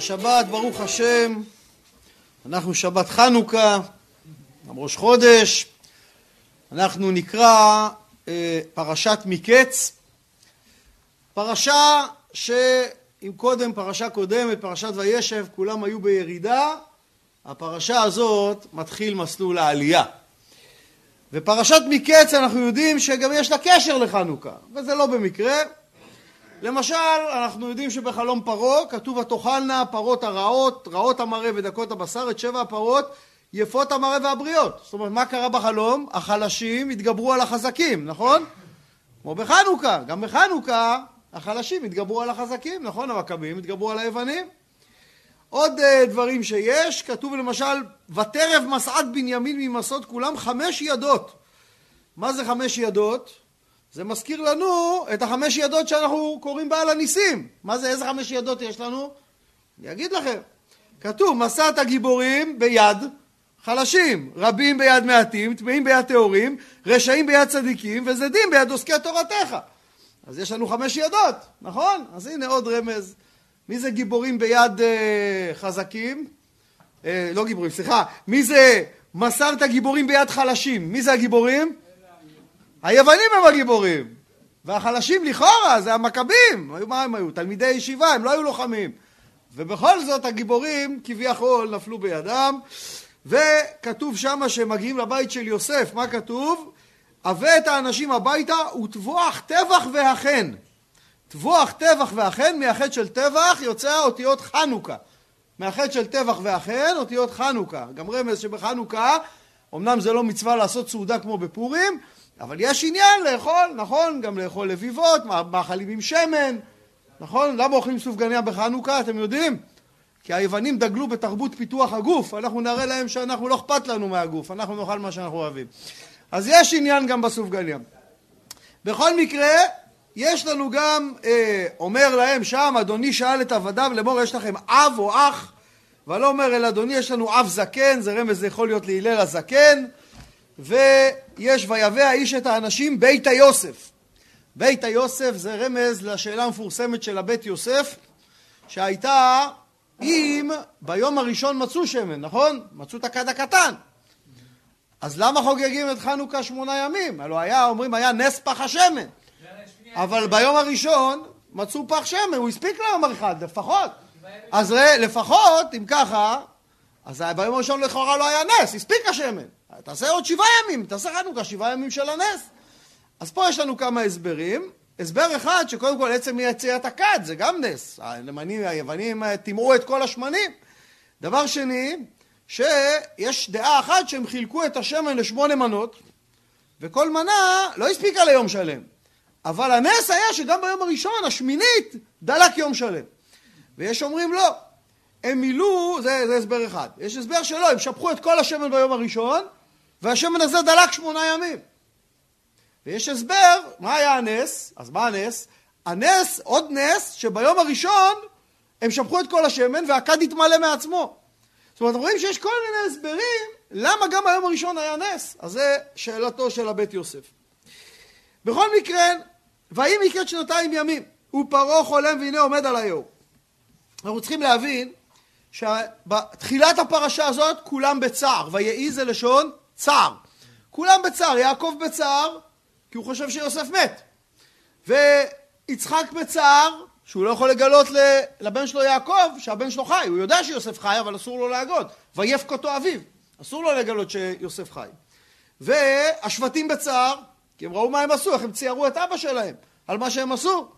השבת, ברוך השם, אנחנו שבת חנוכה, ראש חודש, אנחנו נקרא אה, פרשת מקץ, פרשה שאם קודם, פרשה קודמת, פרשת וישב, כולם היו בירידה, הפרשה הזאת מתחיל מסלול העלייה. ופרשת מקץ אנחנו יודעים שגם יש לה קשר לחנוכה, וזה לא במקרה. למשל, אנחנו יודעים שבחלום פרעה כתוב ותאכלנה הפרות הרעות, רעות המראה ודקות הבשר, את שבע הפרות יפות המראה והבריות. זאת אומרת, מה קרה בחלום? החלשים התגברו על החזקים, נכון? כמו בחנוכה, גם בחנוכה החלשים התגברו על החזקים, נכון? המכבים התגברו על היוונים. עוד uh, דברים שיש, כתוב למשל, ותרב מסעת בנימין ממסעות כולם חמש ידות. מה זה חמש ידות? זה מזכיר לנו את החמש ידות שאנחנו קוראים בעל הניסים. מה זה, איזה חמש ידות יש לנו? אני אגיד לכם. כתוב, מסעת הגיבורים ביד חלשים, רבים ביד מעטים, טמאים ביד טהורים, רשעים ביד צדיקים, וזדים ביד עוסקי תורתך. אז יש לנו חמש ידות, נכון? אז הנה עוד רמז. מי זה גיבורים ביד אה, חזקים? אה, לא גיבורים, סליחה. מי זה מסרת גיבורים ביד חלשים? מי זה הגיבורים? היוונים הם הגיבורים. והחלשים לכאורה זה המכבים. מה הם היו? תלמידי ישיבה, הם לא היו לוחמים. ובכל זאת הגיבורים כביכול נפלו בידם. וכתוב שמה שהם מגיעים לבית של יוסף, מה כתוב? הבא את האנשים הביתה וטבוח טבח והחן. טבוח טבח והחן, מהחטא של טבח יוצא אותיות חנוכה. מהחטא של טבח והחן, אותיות חנוכה. גם רמז שבחנוכה, אמנם זה לא מצווה לעשות סעודה כמו בפורים, אבל יש עניין לאכול, נכון? גם לאכול לביבות, מאכלים עם שמן, נכון? למה אוכלים סופגניה בחנוכה, אתם יודעים? כי היוונים דגלו בתרבות פיתוח הגוף, אנחנו נראה להם שאנחנו לא אכפת לנו מהגוף, אנחנו נאכל מה שאנחנו אוהבים. אז יש עניין גם בסופגניה. בכל מקרה, יש לנו גם, אה, אומר להם שם, אדוני שאל את עבדיו לאמור יש לכם אב או אח? ולא אומר אל אדוני יש לנו אב זקן, זה רמז יכול להיות להלל הזקן, ויש ויבא האיש את האנשים בית היוסף. בית היוסף זה רמז לשאלה המפורסמת של הבית יוסף, שהייתה אם ביום הראשון מצאו שמן, נכון? מצאו את הכד הקטן. אז למה חוגגים את חנוכה שמונה ימים? הלוא היה, אומרים, היה נס פח השמן. אבל ביום הראשון מצאו פח שמן, הוא הספיק ליום אחד, לפחות. אז לפחות, אם ככה, אז ביום הראשון לכאורה לא היה נס, הספיק השמן. תעשה עוד שבעה ימים, תעשה חנוכה, שבעה ימים של הנס. אז פה יש לנו כמה הסברים. הסבר אחד, שקודם כל עצם יציאת הכד זה גם נס. היוונים, היוונים טימאו את כל השמנים. דבר שני, שיש דעה אחת שהם חילקו את השמן לשמונה מנות, וכל מנה לא הספיקה ליום שלם. אבל הנס היה שגם ביום הראשון, השמינית, דלק יום שלם. ויש אומרים לא. הם מילאו, זה, זה הסבר אחד. יש הסבר שלא, הם שפכו את כל השמן ביום הראשון, והשמן הזה דלק שמונה ימים. ויש הסבר, מה היה הנס? אז מה הנס? הנס, עוד נס, שביום הראשון הם שפכו את כל השמן והכד התמלא מעצמו. זאת אומרת, רואים שיש כל מיני הסברים למה גם ביום הראשון היה נס. אז זה שאלתו של הבית יוסף. בכל מקרה, ויהי מקץ שנתיים ימים, ופרעה חולם והנה עומד על היאור. אנחנו צריכים להבין שבתחילת הפרשה הזאת כולם בצער, ויהי זה לשון צער. כולם בצער, יעקב בצער, כי הוא חושב שיוסף מת. ויצחק בצער, שהוא לא יכול לגלות לבן שלו יעקב שהבן שלו חי, הוא יודע שיוסף חי אבל אסור לו להגות, ויפק אותו אביו, אסור לו לגלות שיוסף חי. והשבטים בצער, כי הם ראו מה הם עשו, איך הם ציירו את אבא שלהם על מה שהם עשו.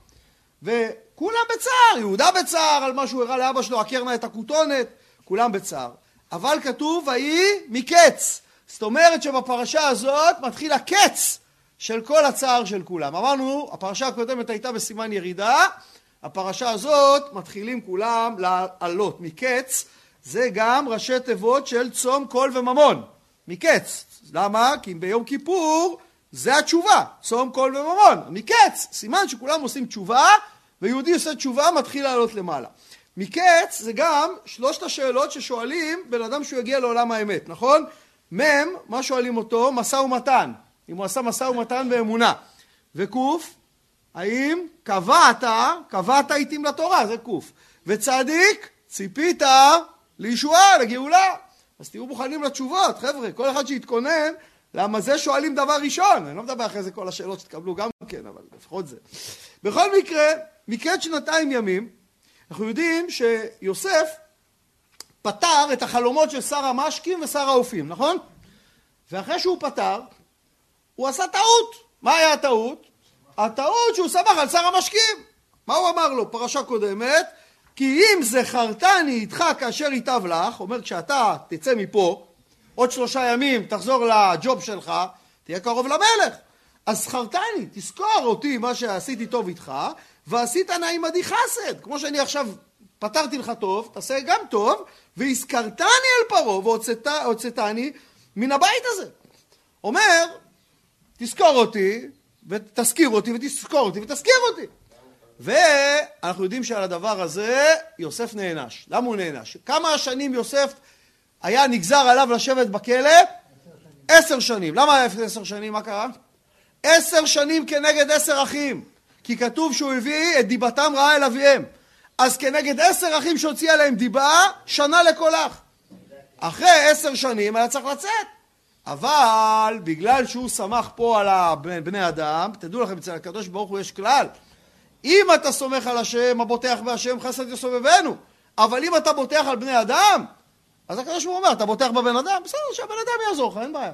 וכולם בצער, יהודה בצער על מה שהוא הראה לאבא שלו, עקר נא את הכותונת, כולם בצער. אבל כתוב, ויהי מקץ. זאת אומרת שבפרשה הזאת מתחיל הקץ של כל הצער של כולם. אמרנו, הפרשה הקודמת הייתה בסימן ירידה, הפרשה הזאת מתחילים כולם לעלות. מקץ זה גם ראשי תיבות של צום קול וממון. מקץ. למה? כי ביום כיפור זה התשובה, צום קול וממון. מקץ, סימן שכולם עושים תשובה, ויהודי עושה תשובה מתחיל לעלות למעלה. מקץ זה גם שלושת השאלות ששואלים בן אדם שהוא יגיע לעולם האמת, נכון? מ', מה שואלים אותו? משא ומתן. אם הוא עשה משא ומתן באמונה. וקוף, האם קבעת, קבעת עיתים לתורה, זה קוף. וצדיק, ציפית לישועה, לגאולה. אז תהיו מוכנים לתשובות, חבר'ה, כל אחד שיתכונן, למה זה שואלים דבר ראשון. אני לא מדבר אחרי זה כל השאלות שתקבלו גם כן, אבל לפחות זה. בכל מקרה, מקץ שנתיים ימים, אנחנו יודעים שיוסף פתר את החלומות של שר המשקים ושר האופים, נכון? ואחרי שהוא פתר, הוא עשה טעות. מה היה הטעות? הטעות שהוא סמך על שר המשקים. מה הוא אמר לו? פרשה קודמת, כי אם זכרתני איתך כאשר ייטב לך, אומר כשאתה תצא מפה, עוד שלושה ימים תחזור לג'וב שלך, תהיה קרוב למלך. אז זכרתני, תזכור אותי מה שעשיתי טוב איתך, ועשית נא עמדי חסד. כמו שאני עכשיו פתרתי לך טוב, תעשה גם טוב, והזכרתני אל פרעה והוצאתני מן הבית הזה. אומר, תזכור אותי, ותזכיר אותי, ותזכור אותי, ותזכיר אותי. ואנחנו יודעים שעל הדבר הזה יוסף נענש. למה הוא נענש? כמה שנים יוסף היה נגזר עליו לשבת בכלא? עשר שנים. למה עשר שנים? מה קרה? עשר שנים כנגד עשר אחים. כי כתוב שהוא הביא את דיבתם רעה אל אביהם. אז כנגד עשר אחים שהוציא עליהם דיבה, שנה לכל אח. אחרי עשר שנים היה צריך לצאת. אבל בגלל שהוא שמח פה על בני אדם, תדעו לכם, אצל הקדוש ברוך הוא יש כלל. אם אתה סומך על השם, הבוטח בהשם חסד יסובבנו. אבל אם אתה בוטח על בני אדם, אז הקדוש ברוך הוא אומר, אתה בוטח בבן אדם, בסדר, שהבן אדם יעזור לך, אין בעיה.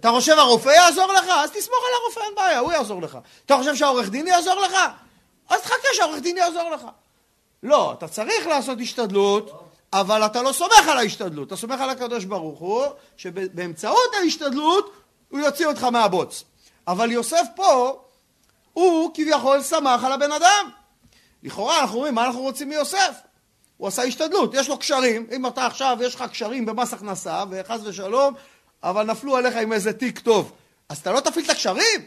אתה חושב הרופא יעזור לך? אז תסמוך על הרופא, אין בעיה, הוא יעזור לך. אתה חושב שהעורך דין יעזור לך? אז תחכה שהעורך דין יעזור לך. לא, אתה צריך לעשות השתדלות, אבל אתה לא סומך על ההשתדלות, אתה סומך על הקדוש ברוך הוא, שבאמצעות ההשתדלות הוא יוציא אותך מהבוץ. אבל יוסף פה, הוא כביכול שמח על הבן אדם. לכאורה אנחנו אומרים, מה אנחנו רוצים מיוסף? הוא עשה השתדלות, יש לו קשרים, אם אתה עכשיו, יש לך קשרים במס הכנסה, וחס ושלום, אבל נפלו עליך עם איזה תיק טוב, אז אתה לא תפעיל את הקשרים?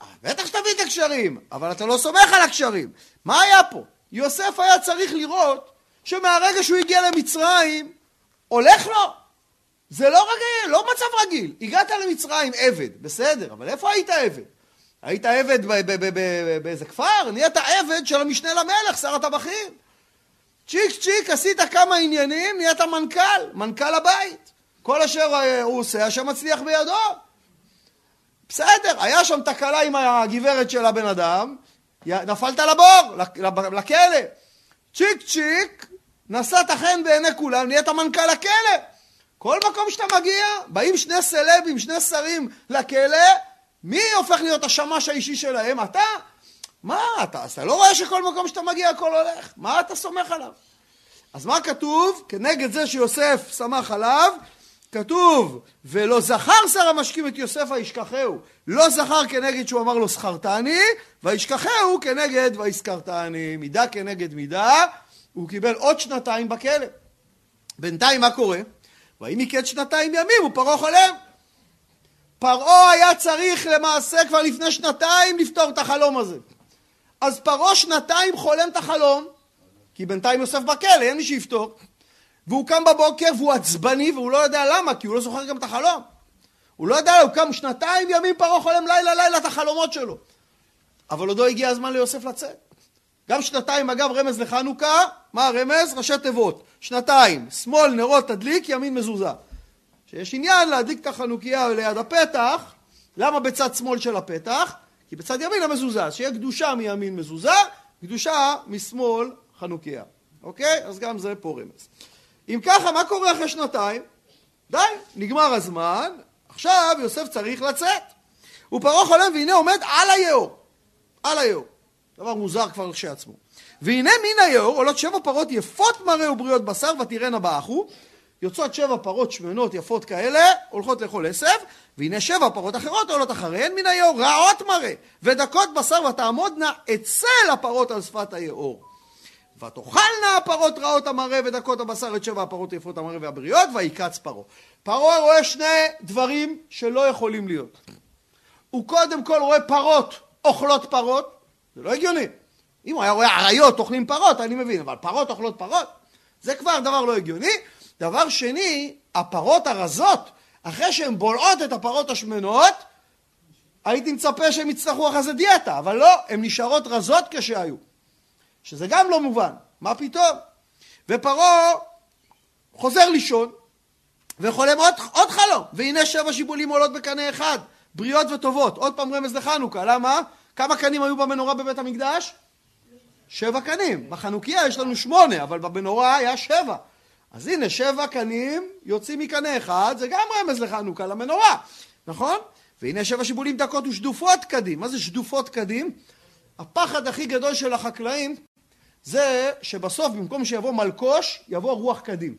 אה, בטח שתפעיל את הקשרים, אבל אתה לא סומך על הקשרים. מה היה פה? יוסף היה צריך לראות שמהרגע שהוא הגיע למצרים, הולך לו. זה לא רגיל, לא מצב רגיל. הגעת למצרים עבד, בסדר, אבל איפה היית עבד? היית עבד באיזה כפר? נהיית עבד של המשנה למלך, שר הטבחים. צ'יק צ'יק, עשית כמה עניינים, נהיית מנכ"ל, מנכ"ל הבית. כל אשר אה, הוא עושה, השם מצליח בידו. בסדר, היה שם תקלה עם הגברת של הבן אדם, נפלת לבור, לכלא. צ'יק צ'יק, נשאת חן בעיני כולם, נהיית מנכ"ל הכלא. כל מקום שאתה מגיע, באים שני סלבים, שני שרים לכלא, מי הופך להיות השמש האישי שלהם? אתה? מה אתה? אתה לא רואה שכל מקום שאתה מגיע הכל הולך? מה אתה סומך עליו? אז מה כתוב? כנגד זה שיוסף סמך עליו, כתוב, ולא זכר שר המשקים את יוסף וישכחהו. לא זכר כנגד שהוא אמר לו זכרתני, וישכחהו כנגד ויזכרתני. מידה כנגד מידה, הוא קיבל עוד שנתיים בכלא. בינתיים מה קורה? ויהי מקץ שנתיים ימים ופרעה חולם. פרעה היה צריך למעשה כבר לפני שנתיים לפתור את החלום הזה. אז פרעה שנתיים חולם את החלום, כי בינתיים יוסף בכלא, אין מי שיפתור. והוא קם בבוקר והוא עצבני והוא לא יודע למה, כי הוא לא זוכר גם את החלום. הוא לא יודע, הוא קם שנתיים ימים פרעה חולם לילה לילה את החלומות שלו. אבל עוד לא הגיע הזמן ליוסף לצאת. גם שנתיים אגב רמז לחנוכה, מה הרמז? ראשי תיבות. שנתיים, שמאל נרות תדליק, ימין מזוזה. שיש עניין להדליק את החנוכיה ליד הפתח, למה בצד שמאל של הפתח? כי בצד ימין המזוזה, שיהיה קדושה מימין מזוזה, קדושה משמאל חנוכיה. אוקיי? אז גם זה פה רמז. אם ככה, מה קורה אחרי שנתיים? די, נגמר הזמן, עכשיו יוסף צריך לצאת. ופרעה חולם והנה עומד על היאור. על היאור. דבר מוזר כבר כשעצמו. והנה מן היאור עולות שבע פרות יפות מראה ובריאות בשר ותראינה באחו. יוצאות שבע פרות שמנות יפות כאלה, הולכות לאכול עשב, והנה שבע פרות אחרות עולות אחריהן מן היאור, רעות מראה, ודקות בשר ותעמודנה אצל הפרות על שפת היאור. ותאכלנה הפרות רעות המראה ודקות הבשר את שבע הפרות יפות המראה והבריאות, ויקץ פרעה. פרעה רואה שני דברים שלא יכולים להיות. הוא קודם כל רואה פרות אוכלות פרות, זה לא הגיוני. אם הוא היה רואה אריות אוכלים פרות, אני מבין, אבל פרות אוכלות פרות? זה כבר דבר לא הגיוני. דבר שני, הפרות הרזות, אחרי שהן בולעות את הפרות השמנות, הייתי מצפה שהן יצטרכו אחרי זה דיאטה, אבל לא, הן נשארות רזות כשהיו. שזה גם לא מובן, מה פתאום? ופרעה חוזר לישון, וחולם עוד, עוד חלום, והנה שבע שיבולים עולות בקנה אחד, בריאות וטובות. עוד פעם רמז לחנוכה, למה? כמה קנים היו במנורה בבית המקדש? שבע קנים. בחנוכיה יש לנו שמונה, אבל במנורה היה שבע. אז הנה, שבע קנים יוצאים מקנה אחד, זה גם רמז לחנוכה, למנורה, נכון? והנה שבע שיבולים דקות ושדופות קדים. מה זה שדופות קדים? הפחד הכי גדול של החקלאים זה שבסוף במקום שיבוא מלקוש, יבוא רוח קדים.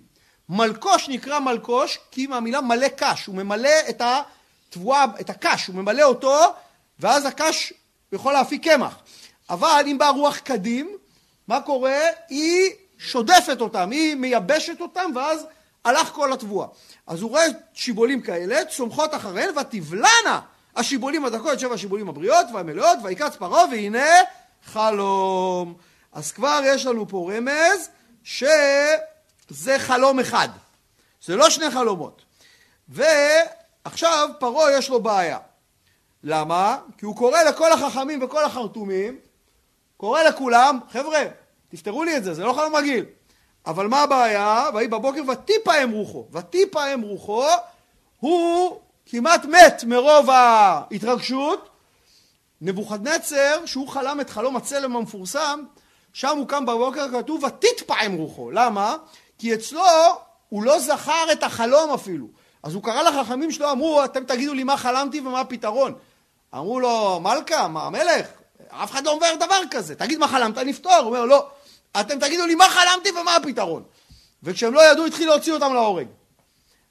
מלקוש נקרא מלקוש כי מהמילה מלא קש, הוא ממלא את התבואה, את הקש, הוא ממלא אותו ואז הקש יכול להפיק קמח. אבל אם באה רוח קדים, מה קורה? היא שודפת אותם, היא מייבשת אותם ואז הלך כל התבואה. אז הוא רואה שיבולים כאלה, צומחות אחריהן, ותבלענה השיבולים הדקות, שבע השיבולים הבריאות והמלאות, ויקץ פרעה, והנה חלום. אז כבר יש לנו פה רמז שזה חלום אחד. זה לא שני חלומות. ועכשיו פרעה יש לו בעיה. למה? כי הוא קורא לכל החכמים וכל החרטומים, קורא לכולם, חבר'ה, תפתרו לי את זה, זה לא חלום רגיל. אבל מה הבעיה? ויהי בבוקר וטיפה הם רוחו. וטיפה הם רוחו, הוא כמעט מת מרוב ההתרגשות. נבוכדנצר, שהוא חלם את חלום הצלם המפורסם, שם הוא קם בבוקר, כתוב ותתפעם רוחו. למה? כי אצלו הוא לא זכר את החלום אפילו. אז הוא קרא לחכמים שלו, אמרו, אתם תגידו לי מה חלמתי ומה הפתרון. אמרו לו, מלכה, מה, המלך, אף אחד לא אומר דבר כזה, תגיד מה חלמת, נפתור. הוא אומר, לא, אתם תגידו לי מה חלמתי ומה הפתרון. וכשהם לא ידעו, התחיל להוציא אותם להורג.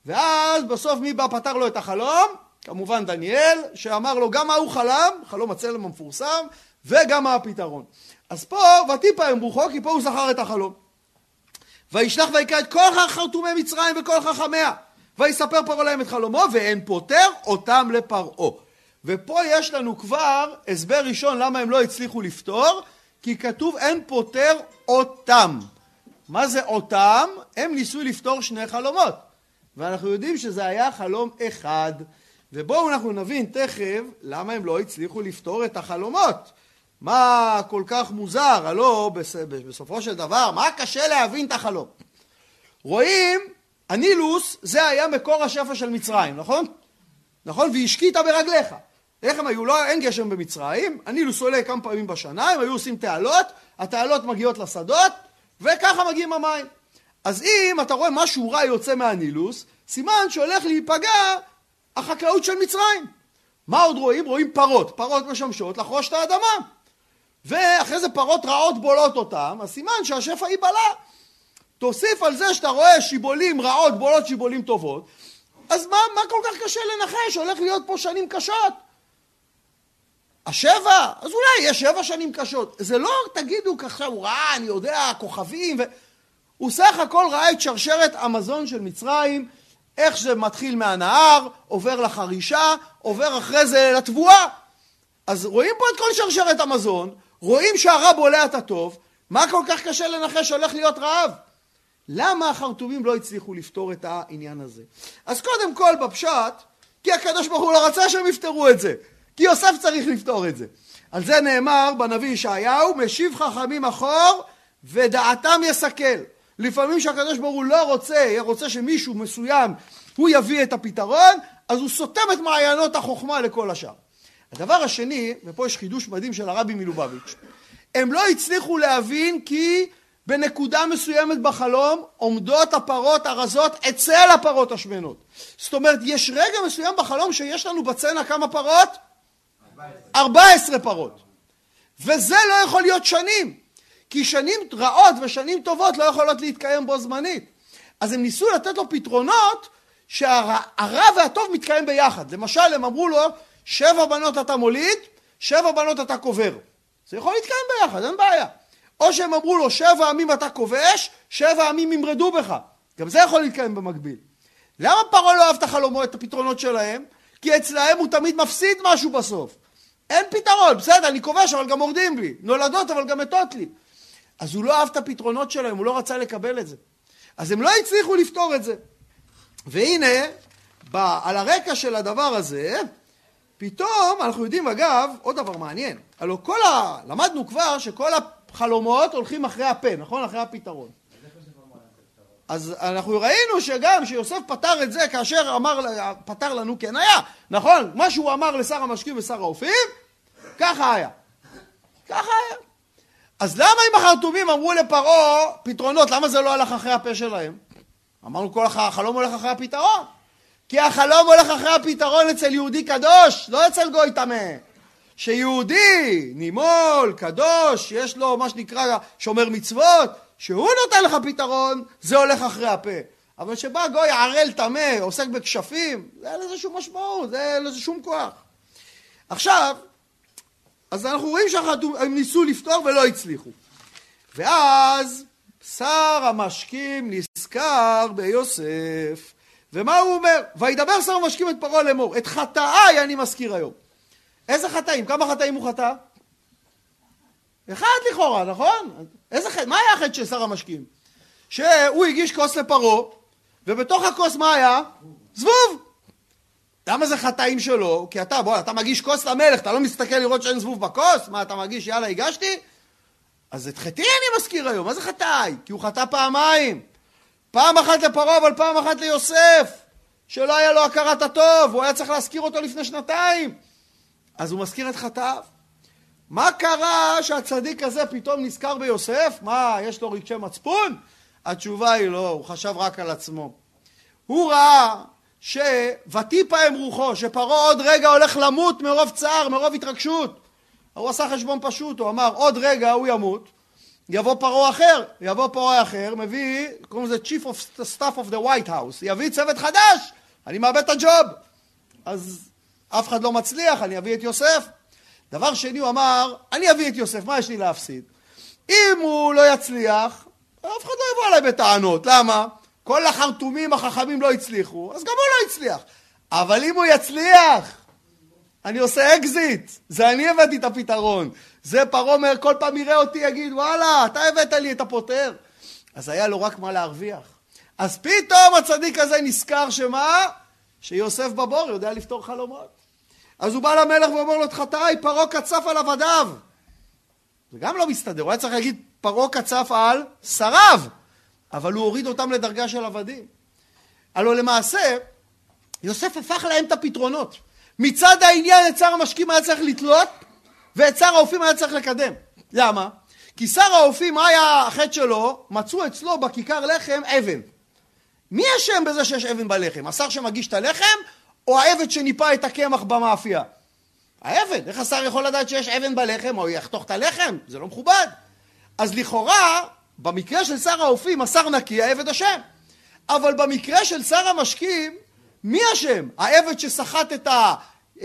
ואז בסוף מי בא פתר לו את החלום? כמובן דניאל, שאמר לו גם מה הוא חלם, חלום הצלם המפורסם, וגם מה הפתרון. אז פה, ותיפא הם רוחו, כי פה הוא זכר את החלום. וישלח ויקרא את כל חרטומי מצרים וכל חכמיה. ויספר פרעה להם את חלומו, ואין פוטר אותם לפרעה. ופה יש לנו כבר הסבר ראשון למה הם לא הצליחו לפתור, כי כתוב אין פוטר אותם. מה זה אותם? הם ניסו לפתור שני חלומות. ואנחנו יודעים שזה היה חלום אחד. ובואו אנחנו נבין תכף למה הם לא הצליחו לפתור את החלומות. מה כל כך מוזר, הלא בסופו של דבר, מה קשה להבין את החלום? רואים, הנילוס זה היה מקור השפע של מצרים, נכון? נכון? והשקית ברגליך. איך הם היו? לא, אין גשם במצרים, הנילוס עולה כמה פעמים בשנה, הם היו עושים תעלות, התעלות מגיעות לשדות, וככה מגיעים המים. אז אם אתה רואה משהו רע יוצא מהנילוס, סימן שהולך להיפגע החקלאות של מצרים. מה עוד רואים? רואים פרות. פרות משמשות לחרוש את האדמה. ואחרי זה פרות רעות בולות אותם, אז סימן שהשפע ייבלע. תוסיף על זה שאתה רואה שיבולים רעות בולות שיבולים טובות, אז מה, מה כל כך קשה לנחש? הולך להיות פה שנים קשות. השבע? אז אולי יהיה שבע שנים קשות. זה לא תגידו ככה, הוא ראה, אני יודע, כוכבים, ו... הוא סך הכל ראה את שרשרת המזון של מצרים, איך זה מתחיל מהנהר, עובר לחרישה, עובר אחרי זה לתבואה. אז רואים פה את כל שרשרת המזון, רואים שהרע בולע את הטוב, מה כל כך קשה לנחש שהולך להיות רעב? למה החרטומים לא הצליחו לפתור את העניין הזה? אז קודם כל בפשט, כי הקדוש ברוך הוא לא רצה שהם יפתרו את זה, כי יוסף צריך לפתור את זה. על זה נאמר בנביא ישעיהו, משיב חכמים אחור ודעתם יסכל. לפעמים שהקדוש ברוך הוא לא רוצה, רוצה שמישהו מסוים הוא יביא את הפתרון, אז הוא סותם את מעיינות החוכמה לכל השאר. הדבר השני, ופה יש חידוש מדהים של הרבי מלובביץ', הם לא הצליחו להבין כי בנקודה מסוימת בחלום עומדות הפרות הרזות אצל הפרות השמנות. זאת אומרת, יש רגע מסוים בחלום שיש לנו בצנע כמה פרות? 14 פרות. וזה לא יכול להיות שנים, כי שנים רעות ושנים טובות לא יכולות להתקיים בו זמנית. אז הם ניסו לתת לו פתרונות שהרע והטוב מתקיים ביחד. למשל, הם אמרו לו, שבע בנות אתה מוליד, שבע בנות אתה קובר. זה יכול להתקיים ביחד, אין בעיה. או שהם אמרו לו, שבע עמים אתה כובש, שבע עמים ימרדו בך. גם זה יכול להתקיים במקביל. למה פרעה לא אוהב את החלומות, את הפתרונות שלהם? כי אצלהם הוא תמיד מפסיד משהו בסוף. אין פתרון, בסדר, אני כובש, אבל גם מורדים לי. נולדות, אבל גם מתות לי. אז הוא לא אהב את הפתרונות שלהם, הוא לא רצה לקבל את זה. אז הם לא הצליחו לפתור את זה. והנה, ב, על הרקע של הדבר הזה, פתאום אנחנו יודעים אגב עוד דבר מעניין, הלוא כל ה... למדנו כבר שכל החלומות הולכים אחרי הפה, נכון? אחרי הפתרון. אז אנחנו ראינו שגם שיוסף פתר את זה כאשר אמר, פתר לנו כן היה, נכון? מה שהוא אמר לשר המשקים ושר האופים, ככה היה. ככה היה. אז למה אם החרטומים אמרו לפרעה פתרונות, למה זה לא הלך אחרי הפה שלהם? אמרנו כל החלום הולך אחרי הפתרון. כי החלום הולך אחרי הפתרון אצל יהודי קדוש, לא אצל גוי טמא. שיהודי, נימול, קדוש, יש לו מה שנקרא שומר מצוות, שהוא נותן לך פתרון, זה הולך אחרי הפה. אבל כשבא גוי ערל טמא, עוסק בכשפים, זה אין לזה שום משמעות, זה אין לזה שום כוח. עכשיו, אז אנחנו רואים שהם ניסו לפתור ולא הצליחו. ואז שר המשקים נזכר ביוסף, ומה הוא אומר? וידבר שר המשקים את פרעה לאמור, את חטאיי אני מזכיר היום. איזה חטאים? כמה חטאים הוא חטא? אחד לכאורה, נכון? איזה חטא? מה היה החטא של שר המשקים? שהוא הגיש כוס לפרעה, ובתוך הכוס מה היה? זבוב! למה זה חטאים שלו? כי אתה, בוא, אתה מגיש כוס למלך, אתה לא מסתכל לראות שאין זבוב בכוס? מה, אתה מגיש, יאללה, הגשתי? אז את חטאי אני מזכיר היום, מה זה חטאי? כי הוא חטא פעמיים. פעם אחת לפרעה, אבל פעם אחת ליוסף, שלא היה לו הכרת הטוב, הוא היה צריך להזכיר אותו לפני שנתיים. אז הוא מזכיר את חטאיו. מה קרה שהצדיק הזה פתאום נזכר ביוסף? מה, יש לו רגשי מצפון? התשובה היא לא, הוא חשב רק על עצמו. הוא ראה ש"ותיפה הם רוחו", שפרעה עוד רגע הולך למות מרוב צער, מרוב התרגשות. הוא עשה חשבון פשוט, הוא אמר עוד רגע הוא ימות, יבוא פרעה אחר, יבוא פרעה אחר, מביא, קוראים לזה Chief of Staff of the White House, יביא צוות חדש, אני מאבד את הג'וב. אז אף אחד לא מצליח, אני אביא את יוסף. דבר שני, הוא אמר, אני אביא את יוסף, מה יש לי להפסיד? אם הוא לא יצליח, אף אחד לא יבוא אליי בטענות. למה? כל החרטומים החכמים לא הצליחו, אז גם הוא לא הצליח. אבל אם הוא יצליח, אני עושה אקזיט, זה אני הבאתי את הפתרון. זה פרעה אומר, כל פעם יראה אותי, יגיד, וואלה, אתה הבאת לי את הפותר. אז היה לו רק מה להרוויח. אז פתאום הצדיק הזה נזכר שמה? שיוסף בבור יודע לפתור חלומות. אז הוא בא למלך ואומר לו, חטאי, פרעה קצף על עבדיו. זה גם לא מסתדר, הוא היה צריך להגיד, פרעה קצף על שריו, אבל הוא הוריד אותם לדרגה של עבדים. הלוא למעשה, יוסף הפך להם את הפתרונות. מצד העניין את שר המשקים היה צריך לתלות, ואת שר האופים היה צריך לקדם. למה? כי שר האופים, מה היה החטא שלו? מצאו אצלו בכיכר לחם אבן. מי אשם בזה שיש אבן בלחם? השר שמגיש את הלחם, או העבד שניפה את הקמח במאפייה? העבד. איך השר יכול לדעת שיש אבן בלחם, או יחתוך את הלחם? זה לא מכובד. אז לכאורה, במקרה של שר האופים, השר נקי, העבד אשם. אבל במקרה של שר המשקים, מי אשם? העבד שסחט את, ה,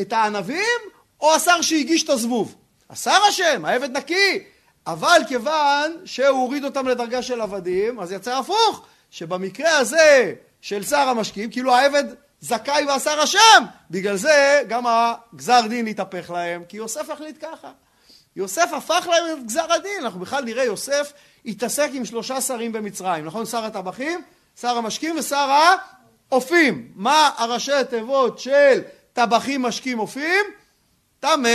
את הענבים, או השר שהגיש את הזבוב? השר אשם, העבד נקי. אבל כיוון שהוא הוריד אותם לדרגה של עבדים, אז יצא הפוך, שבמקרה הזה של שר המשקים, כאילו העבד זכאי והשר אשם, בגלל זה גם הגזר דין התהפך להם, כי יוסף החליט ככה. יוסף הפך להם את גזר הדין, אנחנו בכלל נראה יוסף התעסק עם שלושה שרים במצרים, נכון? שר הטבחים, שר המשקים ושר האופים. מה הראשי התיבות של טבחים, משקים, אופים? טמא.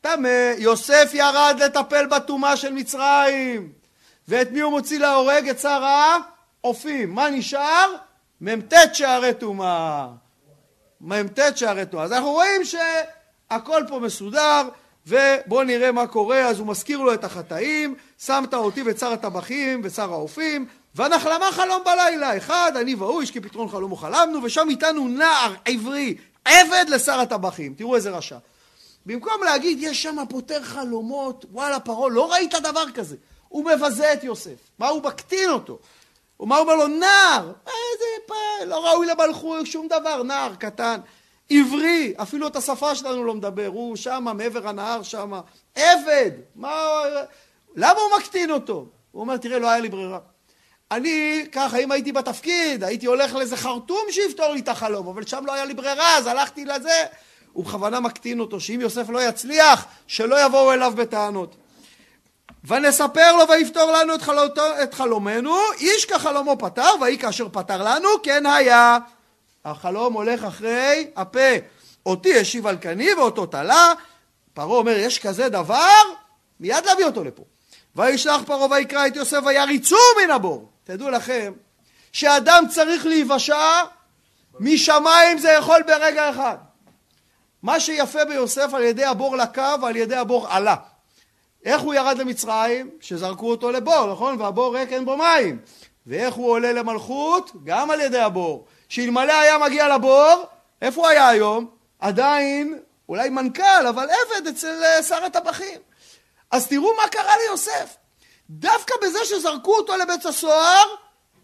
טמא. יוסף ירד לטפל בטומאה של מצרים. ואת מי הוא מוציא להורג? את שר האופים. מה נשאר? מ"ט שערי טומאה. מ"ט שערי טומאה. אז אנחנו רואים שהכל פה מסודר, ובואו נראה מה קורה. אז הוא מזכיר לו את החטאים, שמת אותי ואת שר הטבחים ושר האופים, ונחלמה חלום בלילה. אחד, אני והוא, איש כפתרון חלום וחלמנו, ושם איתנו נער עברי, עבד לשר הטבחים. תראו איזה רשע. במקום להגיד, יש שם פותר חלומות, וואלה, פרעה, לא ראית דבר כזה. הוא מבזה את יוסף. מה הוא מקטין אותו? ומה הוא אומר לו? נער! איזה פה, לא ראוי למלכות, שום דבר, נער קטן. עברי, אפילו את השפה שלנו לא מדבר, הוא שמה, מעבר הנהר שמה. עבד! מה... למה הוא מקטין אותו? הוא אומר, תראה, לא היה לי ברירה. אני, ככה, אם הייתי בתפקיד, הייתי הולך לאיזה חרטום שיפתור לי את החלום, אבל שם לא היה לי ברירה, אז הלכתי לזה. הוא בכוונה מקטין אותו, שאם יוסף לא יצליח, שלא יבואו אליו בטענות. ונספר לו ויפתור לנו את, חלותו, את חלומנו, איש כחלומו פתר, ויהי כאשר פתר לנו, כן היה. החלום הולך אחרי הפה. אותי השיב על קני ואותו תלה. פרעה אומר, יש כזה דבר? מיד להביא אותו לפה. וישלח פרעה ויקרא את יוסף ויריצו מן הבור. תדעו לכם, שאדם צריך להיוושע, משמיים זה יכול ברגע אחד. מה שיפה ביוסף על ידי הבור לקה ועל ידי הבור עלה. איך הוא ירד למצרים? שזרקו אותו לבור, נכון? והבור ריק אין בו מים. ואיך הוא עולה למלכות? גם על ידי הבור. שאלמלא היה מגיע לבור, איפה הוא היה היום? עדיין, אולי מנכ"ל, אבל עבד אצל אה, שר הטבחים. אז תראו מה קרה ליוסף. דווקא בזה שזרקו אותו לבית הסוהר,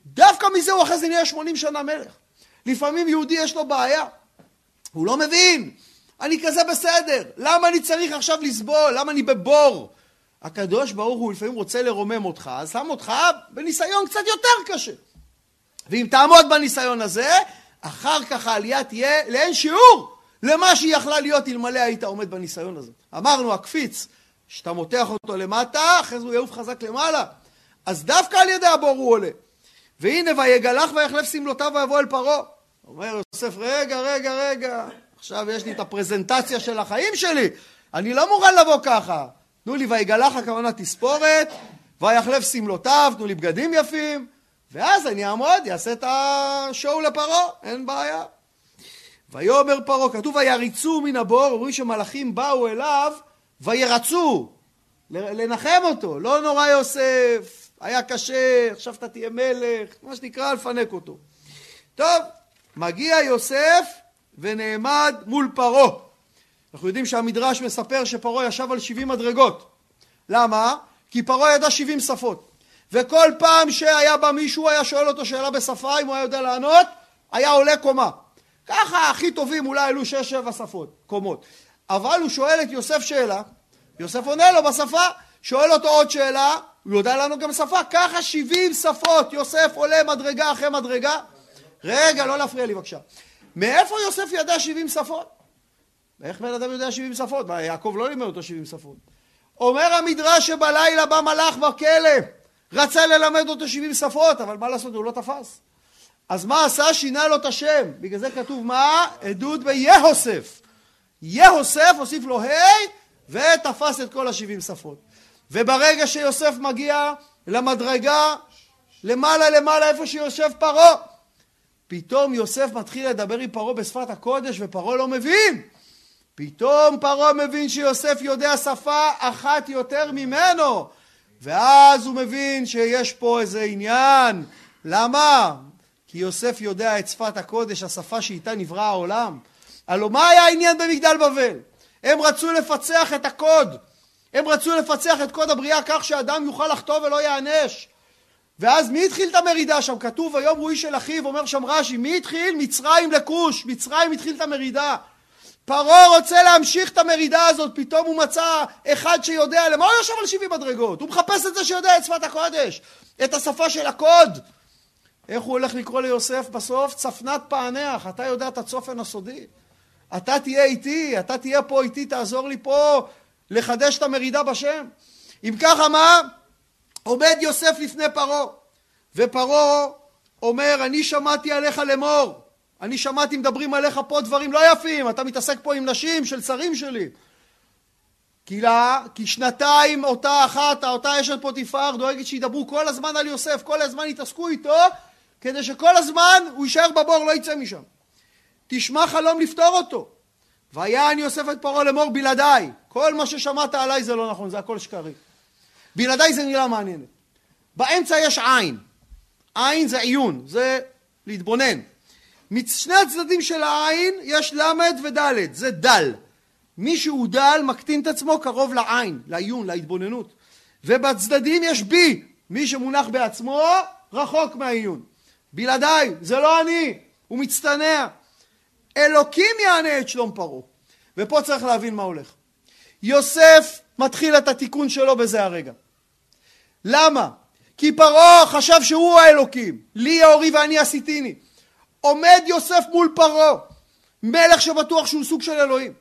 דווקא מזה הוא אחרי זה נהיה 80 שנה מלך. לפעמים יהודי יש לו בעיה. הוא לא מבין. אני כזה בסדר. למה אני צריך עכשיו לסבול? למה אני בבור? הקדוש ברוך הוא לפעמים רוצה לרומם אותך, אז שם אותך בניסיון קצת יותר קשה. ואם תעמוד בניסיון הזה, אחר כך העלייה תהיה לאין שיעור למה שהיא יכלה להיות אלמלא היית עומד בניסיון הזה. אמרנו, הקפיץ, שאתה מותח אותו למטה, אחרי זה הוא יעוף חזק למעלה. אז דווקא על ידי הבור הוא עולה. והנה, ויגלח ויחלף שמלותיו ויבוא אל פרעה. אומר יוסף, רגע, רגע, רגע, עכשיו יש לי את הפרזנטציה של החיים שלי, אני לא מוכן לבוא ככה. תנו לי ויגלח הכוונה תספורת, ויחלף שמלותיו, תנו לי בגדים יפים, ואז אני אעמוד, אעשה את השואו לפרעה, אין בעיה. ויאמר פרעה, כתוב ויריצו מן הבור, אומרים שמלאכים באו אליו וירצו, לנחם אותו, לא נורא יוסף, היה קשה, עכשיו אתה תהיה מלך, מה שנקרא לפנק אותו. טוב, מגיע יוסף ונעמד מול פרעה. אנחנו יודעים שהמדרש מספר שפרעה ישב על 70 מדרגות. למה? כי פרעה ידע 70 שפות. וכל פעם שהיה בא מישהו היה שואל אותו שאלה בשפה, אם הוא היה יודע לענות, היה עולה קומה. ככה הכי טובים אולי עלו 6-7 שפות, קומות. אבל הוא שואל את יוסף שאלה, יוסף עונה לו בשפה, שואל אותו עוד שאלה, הוא יודע לענות גם שפה, ככה 70 שפות, יוסף עולה מדרגה אחרי מדרגה. רגע, לא להפריע לי בבקשה. מאיפה יוסף ידע 70 שפות? איך בן אדם יודע 70 שפות? מה, יעקב לא לימד אותו 70 שפות. אומר המדרש שבלילה בא מלאך בכלא, רצה ללמד אותו 70 שפות, אבל מה לעשות, הוא לא תפס. אז מה עשה? שינה לו את השם. בגלל זה כתוב מה? עדות ביהוסף. יהוסף, הוסיף לו ה' ותפס את כל השבעים שפות. וברגע שיוסף מגיע למדרגה, למעלה למעלה איפה שיושב פרעה, פתאום יוסף מתחיל לדבר עם פרעה בשפת הקודש ופרעה לא מבין. פתאום פרעה מבין שיוסף יודע שפה אחת יותר ממנו. ואז הוא מבין שיש פה איזה עניין. למה? כי יוסף יודע את שפת הקודש, השפה שאיתה נברא העולם. הלוא מה היה העניין במגדל בבל? הם רצו לפצח את הקוד. הם רצו לפצח את קוד הבריאה כך שאדם יוכל לחטוא ולא ייענש. ואז מי התחיל את המרידה שם? כתוב ויום רואי של אחיו, אומר שם רש"י, מי התחיל? מצרים לכוש, מצרים התחיל את המרידה. פרעה רוצה להמשיך את המרידה הזאת, פתאום הוא מצא אחד שיודע, למה הוא יושב על 70 מדרגות? הוא מחפש את זה שיודע את שפת הקודש, את השפה של הקוד. איך הוא הולך לקרוא ליוסף בסוף? צפנת פענח, אתה יודע את הצופן הסודי. אתה תהיה איתי, אתה תהיה פה איתי, תעזור לי פה לחדש את המרידה בשם. אם ככה מה? עומד יוסף לפני פרעה, ופרעה אומר, אני שמעתי עליך לאמור, אני שמעתי מדברים עליך פה דברים לא יפים, אתה מתעסק פה עם נשים של שרים שלי. כי, לה, כי שנתיים אותה אחת, אותה אשת פוטיפר דואגת שידברו כל הזמן על יוסף, כל הזמן יתעסקו איתו, כדי שכל הזמן הוא יישאר בבור, לא יצא משם. תשמע חלום לפתור אותו. ויען יוסף את פרעה לאמור בלעדיי. כל מה ששמעת עליי זה לא נכון, זה הכל שקרי. בלעדיי זה נראה מעניינת. באמצע יש עין. עין זה עיון, זה להתבונן. משני הצדדים של העין יש למד ודלת, זה דל. מי שהוא דל מקטין את עצמו קרוב לעין, לעיון, להתבוננות. ובצדדים יש בי, מי שמונח בעצמו רחוק מהעיון. בלעדיי, זה לא אני, הוא מצטנע. אלוקים יענה את שלום פרעה. ופה צריך להבין מה הולך. יוסף מתחיל את התיקון שלו בזה הרגע. למה? כי פרעה חשב שהוא האלוקים, לי יאורי ואני עשיתיני. עומד יוסף מול פרעה, מלך שבטוח שהוא סוג של אלוהים,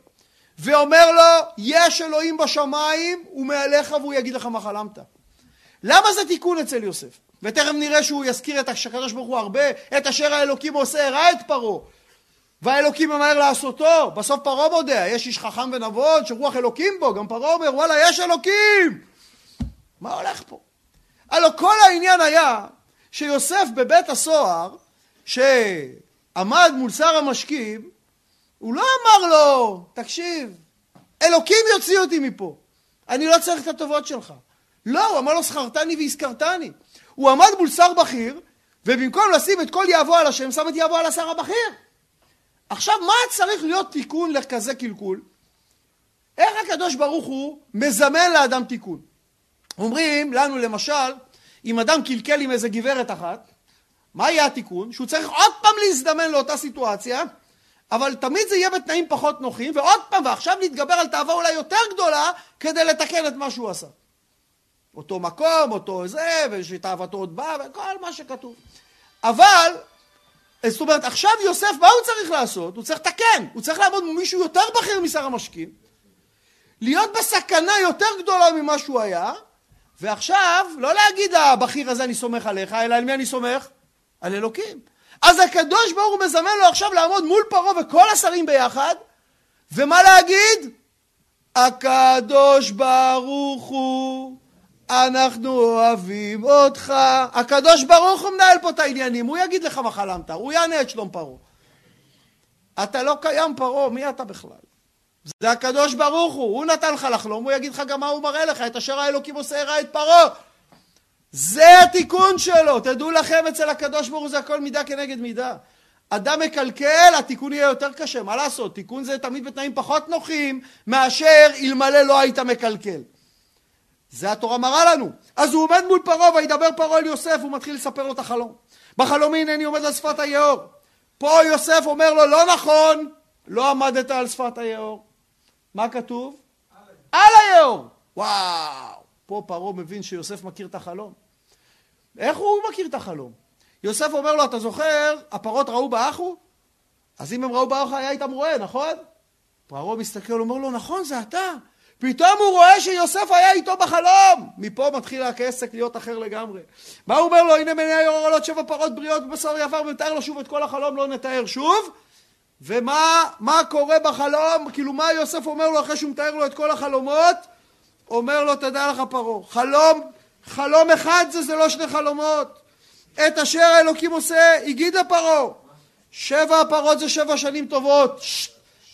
ואומר לו, יש אלוהים בשמיים, הוא מעליך והוא יגיד לך מה חלמת. למה זה תיקון אצל יוסף? ותכף נראה שהוא יזכיר את הקדוש ברוך הוא הרבה, את אשר האלוקים עושה, הראה את פרעה. והאלוקים ממהר לעשותו, בסוף פרעה מודה, יש איש חכם ונבון שרוח אלוקים בו, גם פרעה אומר, וואלה, יש אלוקים! מה הולך פה? הלוא כל העניין היה שיוסף בבית הסוהר, שעמד מול שר המשקים, הוא לא אמר לו, תקשיב, אלוקים יוציא אותי מפה, אני לא צריך את הטובות שלך. לא, הוא אמר לו, זכרתני והזכרתני. הוא עמד מול שר בכיר, ובמקום לשים את כל יהבו על השם, שם את יהבו על השר הבכיר. עכשיו, מה צריך להיות תיקון לכזה קלקול? איך הקדוש ברוך הוא מזמן לאדם תיקון? אומרים לנו למשל, אם אדם קלקל עם איזה גברת אחת, מה יהיה התיקון? שהוא צריך עוד פעם להזדמן לאותה סיטואציה, אבל תמיד זה יהיה בתנאים פחות נוחים, ועוד פעם, ועכשיו להתגבר על תאווה אולי יותר גדולה, כדי לתקן את מה שהוא עשה. אותו מקום, אותו זה, ושתאוותו עוד באה, וכל מה שכתוב. אבל, זאת אומרת, עכשיו יוסף, מה הוא צריך לעשות? הוא צריך לתקן, הוא צריך לעבוד מול מישהו יותר בכיר משר המשקים, להיות בסכנה יותר גדולה ממה שהוא היה, ועכשיו, לא להגיד לבכיר הזה אני סומך עליך, אלא על מי אני סומך? על אלוקים. אז הקדוש ברוך הוא מזמן לו עכשיו לעמוד מול פרעה וכל השרים ביחד, ומה להגיד? הקדוש ברוך הוא, אנחנו אוהבים אותך. הקדוש ברוך הוא מנהל פה את העניינים, הוא יגיד לך מה חלמת, הוא יענה את שלום פרעה. אתה לא קיים פרעה, מי אתה בכלל? זה הקדוש ברוך הוא, הוא נתן לך לחלום, הוא יגיד לך גם מה הוא מראה לך, את אשר האלוקים עושה הרע את פרעה. זה התיקון שלו, תדעו לכם אצל הקדוש ברוך הוא זה הכל מידה כנגד מידה. אדם מקלקל, התיקון יהיה יותר קשה, מה לעשות? תיקון זה תמיד בתנאים פחות נוחים מאשר אלמלא לא היית מקלקל. זה התורה מראה לנו. אז הוא עומד מול פרעה וידבר פרעה אל יוסף, הוא מתחיל לספר לו את החלום. בחלום הנני עומד על שפת היאור. פה יוסף אומר לו, לא נכון, לא עמדת על שפת היאור. מה כתוב? על היאור. וואו. פה פרעה מבין שיוסף מכיר את החלום. איך הוא מכיר את החלום? יוסף אומר לו, אתה זוכר, הפרות ראו באחו? אז אם הם ראו באחו היה איתם רועה, נכון? פרעה מסתכל, אומר לו, נכון, זה אתה. פתאום הוא רואה שיוסף היה איתו בחלום. מפה מתחיל הכסק להיות אחר לגמרי. מה הוא אומר לו? הנה מני היור עולות שבע פרות בריאות בבשר יפר, ומתאר לו שוב את כל החלום, לא נתאר שוב. ומה קורה בחלום? כאילו מה יוסף אומר לו אחרי שהוא מתאר לו את כל החלומות? אומר לו, תדע לך פרעה, חלום, חלום אחד זה, זה לא שני חלומות. את אשר האלוקים עושה, הגיד לפרעה. שבע הפרות זה שבע שנים טובות,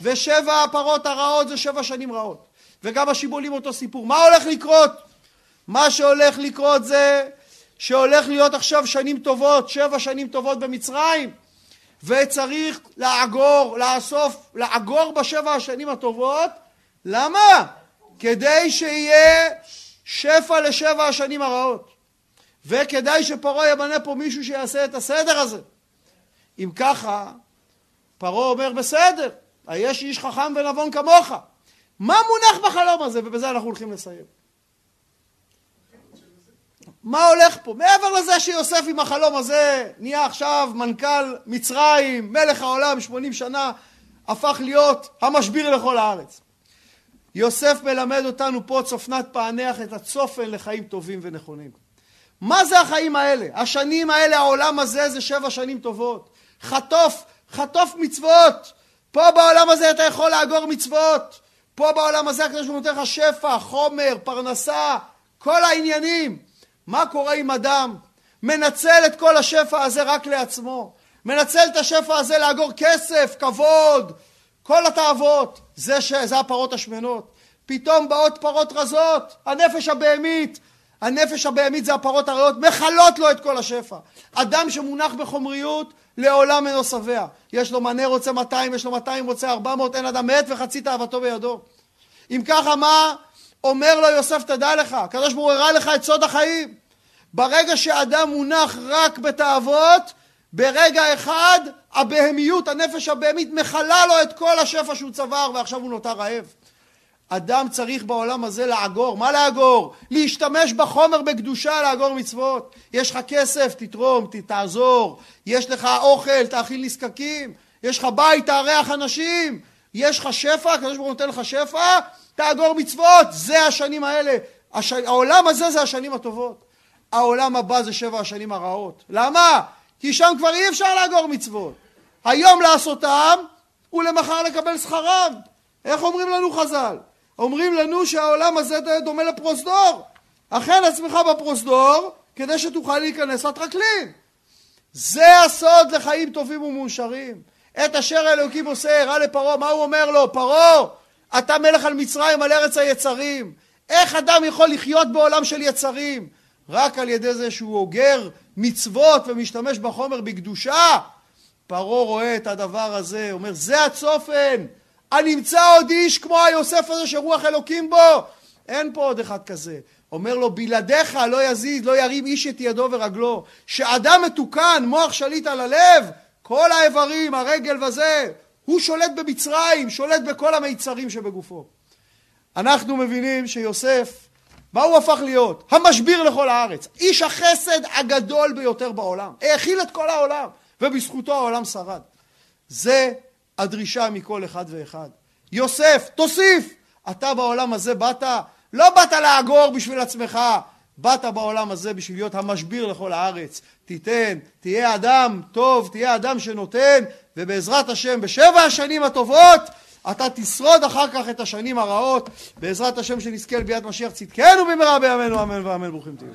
ושבע הפרות הרעות זה שבע שנים רעות. וגם השיבולים אותו סיפור. מה הולך לקרות? מה שהולך לקרות זה שהולך להיות עכשיו שנים טובות, שבע שנים טובות במצרים, וצריך לאגור, לאסוף, לאגור בשבע השנים הטובות. למה? כדי שיהיה שפע לשבע השנים הרעות. וכדאי שפרעה ימנה פה מישהו שיעשה את הסדר הזה. אם ככה, פרעה אומר בסדר, היש איש חכם ונבון כמוך. מה מונח בחלום הזה? ובזה אנחנו הולכים לסיים. מה הולך פה? מעבר לזה שיוסף עם החלום הזה נהיה עכשיו מנכ"ל מצרים, מלך העולם, 80 שנה, הפך להיות המשביר לכל הארץ. יוסף מלמד אותנו פה צופנת פענח את הצופן לחיים טובים ונכונים. מה זה החיים האלה? השנים האלה, העולם הזה זה שבע שנים טובות. חטוף, חטוף מצוות. פה בעולם הזה אתה יכול לאגור מצוות. פה בעולם הזה הקדוש ברוך הוא נותן לך שפע, חומר, פרנסה, כל העניינים. מה קורה עם אדם? מנצל את כל השפע הזה רק לעצמו. מנצל את השפע הזה לאגור כסף, כבוד, כל התאוות. זה, ש... זה הפרות השמנות. פתאום באות פרות רזות, הנפש הבהמית. הנפש הבהמית זה הפרות הרעות, מכלות לו את כל השפע. אדם שמונח בחומריות, לעולם אינו שבע. יש לו מנה רוצה 200, יש לו 200 רוצה 400, אין אדם מת וחצי תאוותו בידו. אם ככה, מה אומר לו יוסף, תדע לך, הקדוש ברוך הוא הראה לך את סוד החיים. ברגע שאדם מונח רק בתאוות, ברגע אחד הבהמיות, הנפש הבהמית, מכלה לו את כל השפע שהוא צבר ועכשיו הוא נותר רעב. אדם צריך בעולם הזה לאגור. מה לאגור? להשתמש בחומר בקדושה לאגור מצוות. יש לך כסף, תתרום, תעזור. יש לך אוכל, תאכיל נזקקים. יש לך בית, תארח אנשים. יש לך שפע, הקדוש ברוך הוא נותן לך שפע, תאגור מצוות. זה השנים האלה. הש... העולם הזה זה השנים הטובות. העולם הבא זה שבע השנים הרעות. למה? כי שם כבר אי אפשר לאגור מצוות. היום לעשותם ולמחר לקבל שכרם. איך אומרים לנו חז"ל? אומרים לנו שהעולם הזה דומה לפרוזדור. אכן עצמך בפרוזדור, כדי שתוכל להיכנס לטרקלין. זה הסוד לחיים טובים ומאושרים. את אשר אלוקים עושה, הראה לפרעה, מה הוא אומר לו? פרעה, אתה מלך על מצרים, על ארץ היצרים. איך אדם יכול לחיות בעולם של יצרים? רק על ידי זה שהוא אוגר מצוות ומשתמש בחומר בקדושה. פרעה רואה את הדבר הזה, אומר, זה הצופן, הנמצא עוד איש כמו היוסף הזה שרוח אלוקים בו. אין פה עוד אחד כזה. אומר לו, בלעדיך לא יזיז, לא ירים איש את ידו ורגלו. שאדם מתוקן, מוח שליט על הלב, כל האיברים, הרגל וזה, הוא שולט במצרים, שולט בכל המיצרים שבגופו. אנחנו מבינים שיוסף, מה הוא הפך להיות? המשביר לכל הארץ. איש החסד הגדול ביותר בעולם. האכיל את כל העולם, ובזכותו העולם שרד. זה הדרישה מכל אחד ואחד. יוסף, תוסיף! אתה בעולם הזה באת, לא באת לאגור בשביל עצמך, באת בעולם הזה בשביל להיות המשביר לכל הארץ. תיתן, תהיה אדם טוב, תהיה אדם שנותן, ובעזרת השם בשבע השנים הטובות אתה תשרוד אחר כך את השנים הרעות, בעזרת השם שנזכה לביאת משיח צדקנו במהרה בימינו אמן ואמן ברוכים תהיו.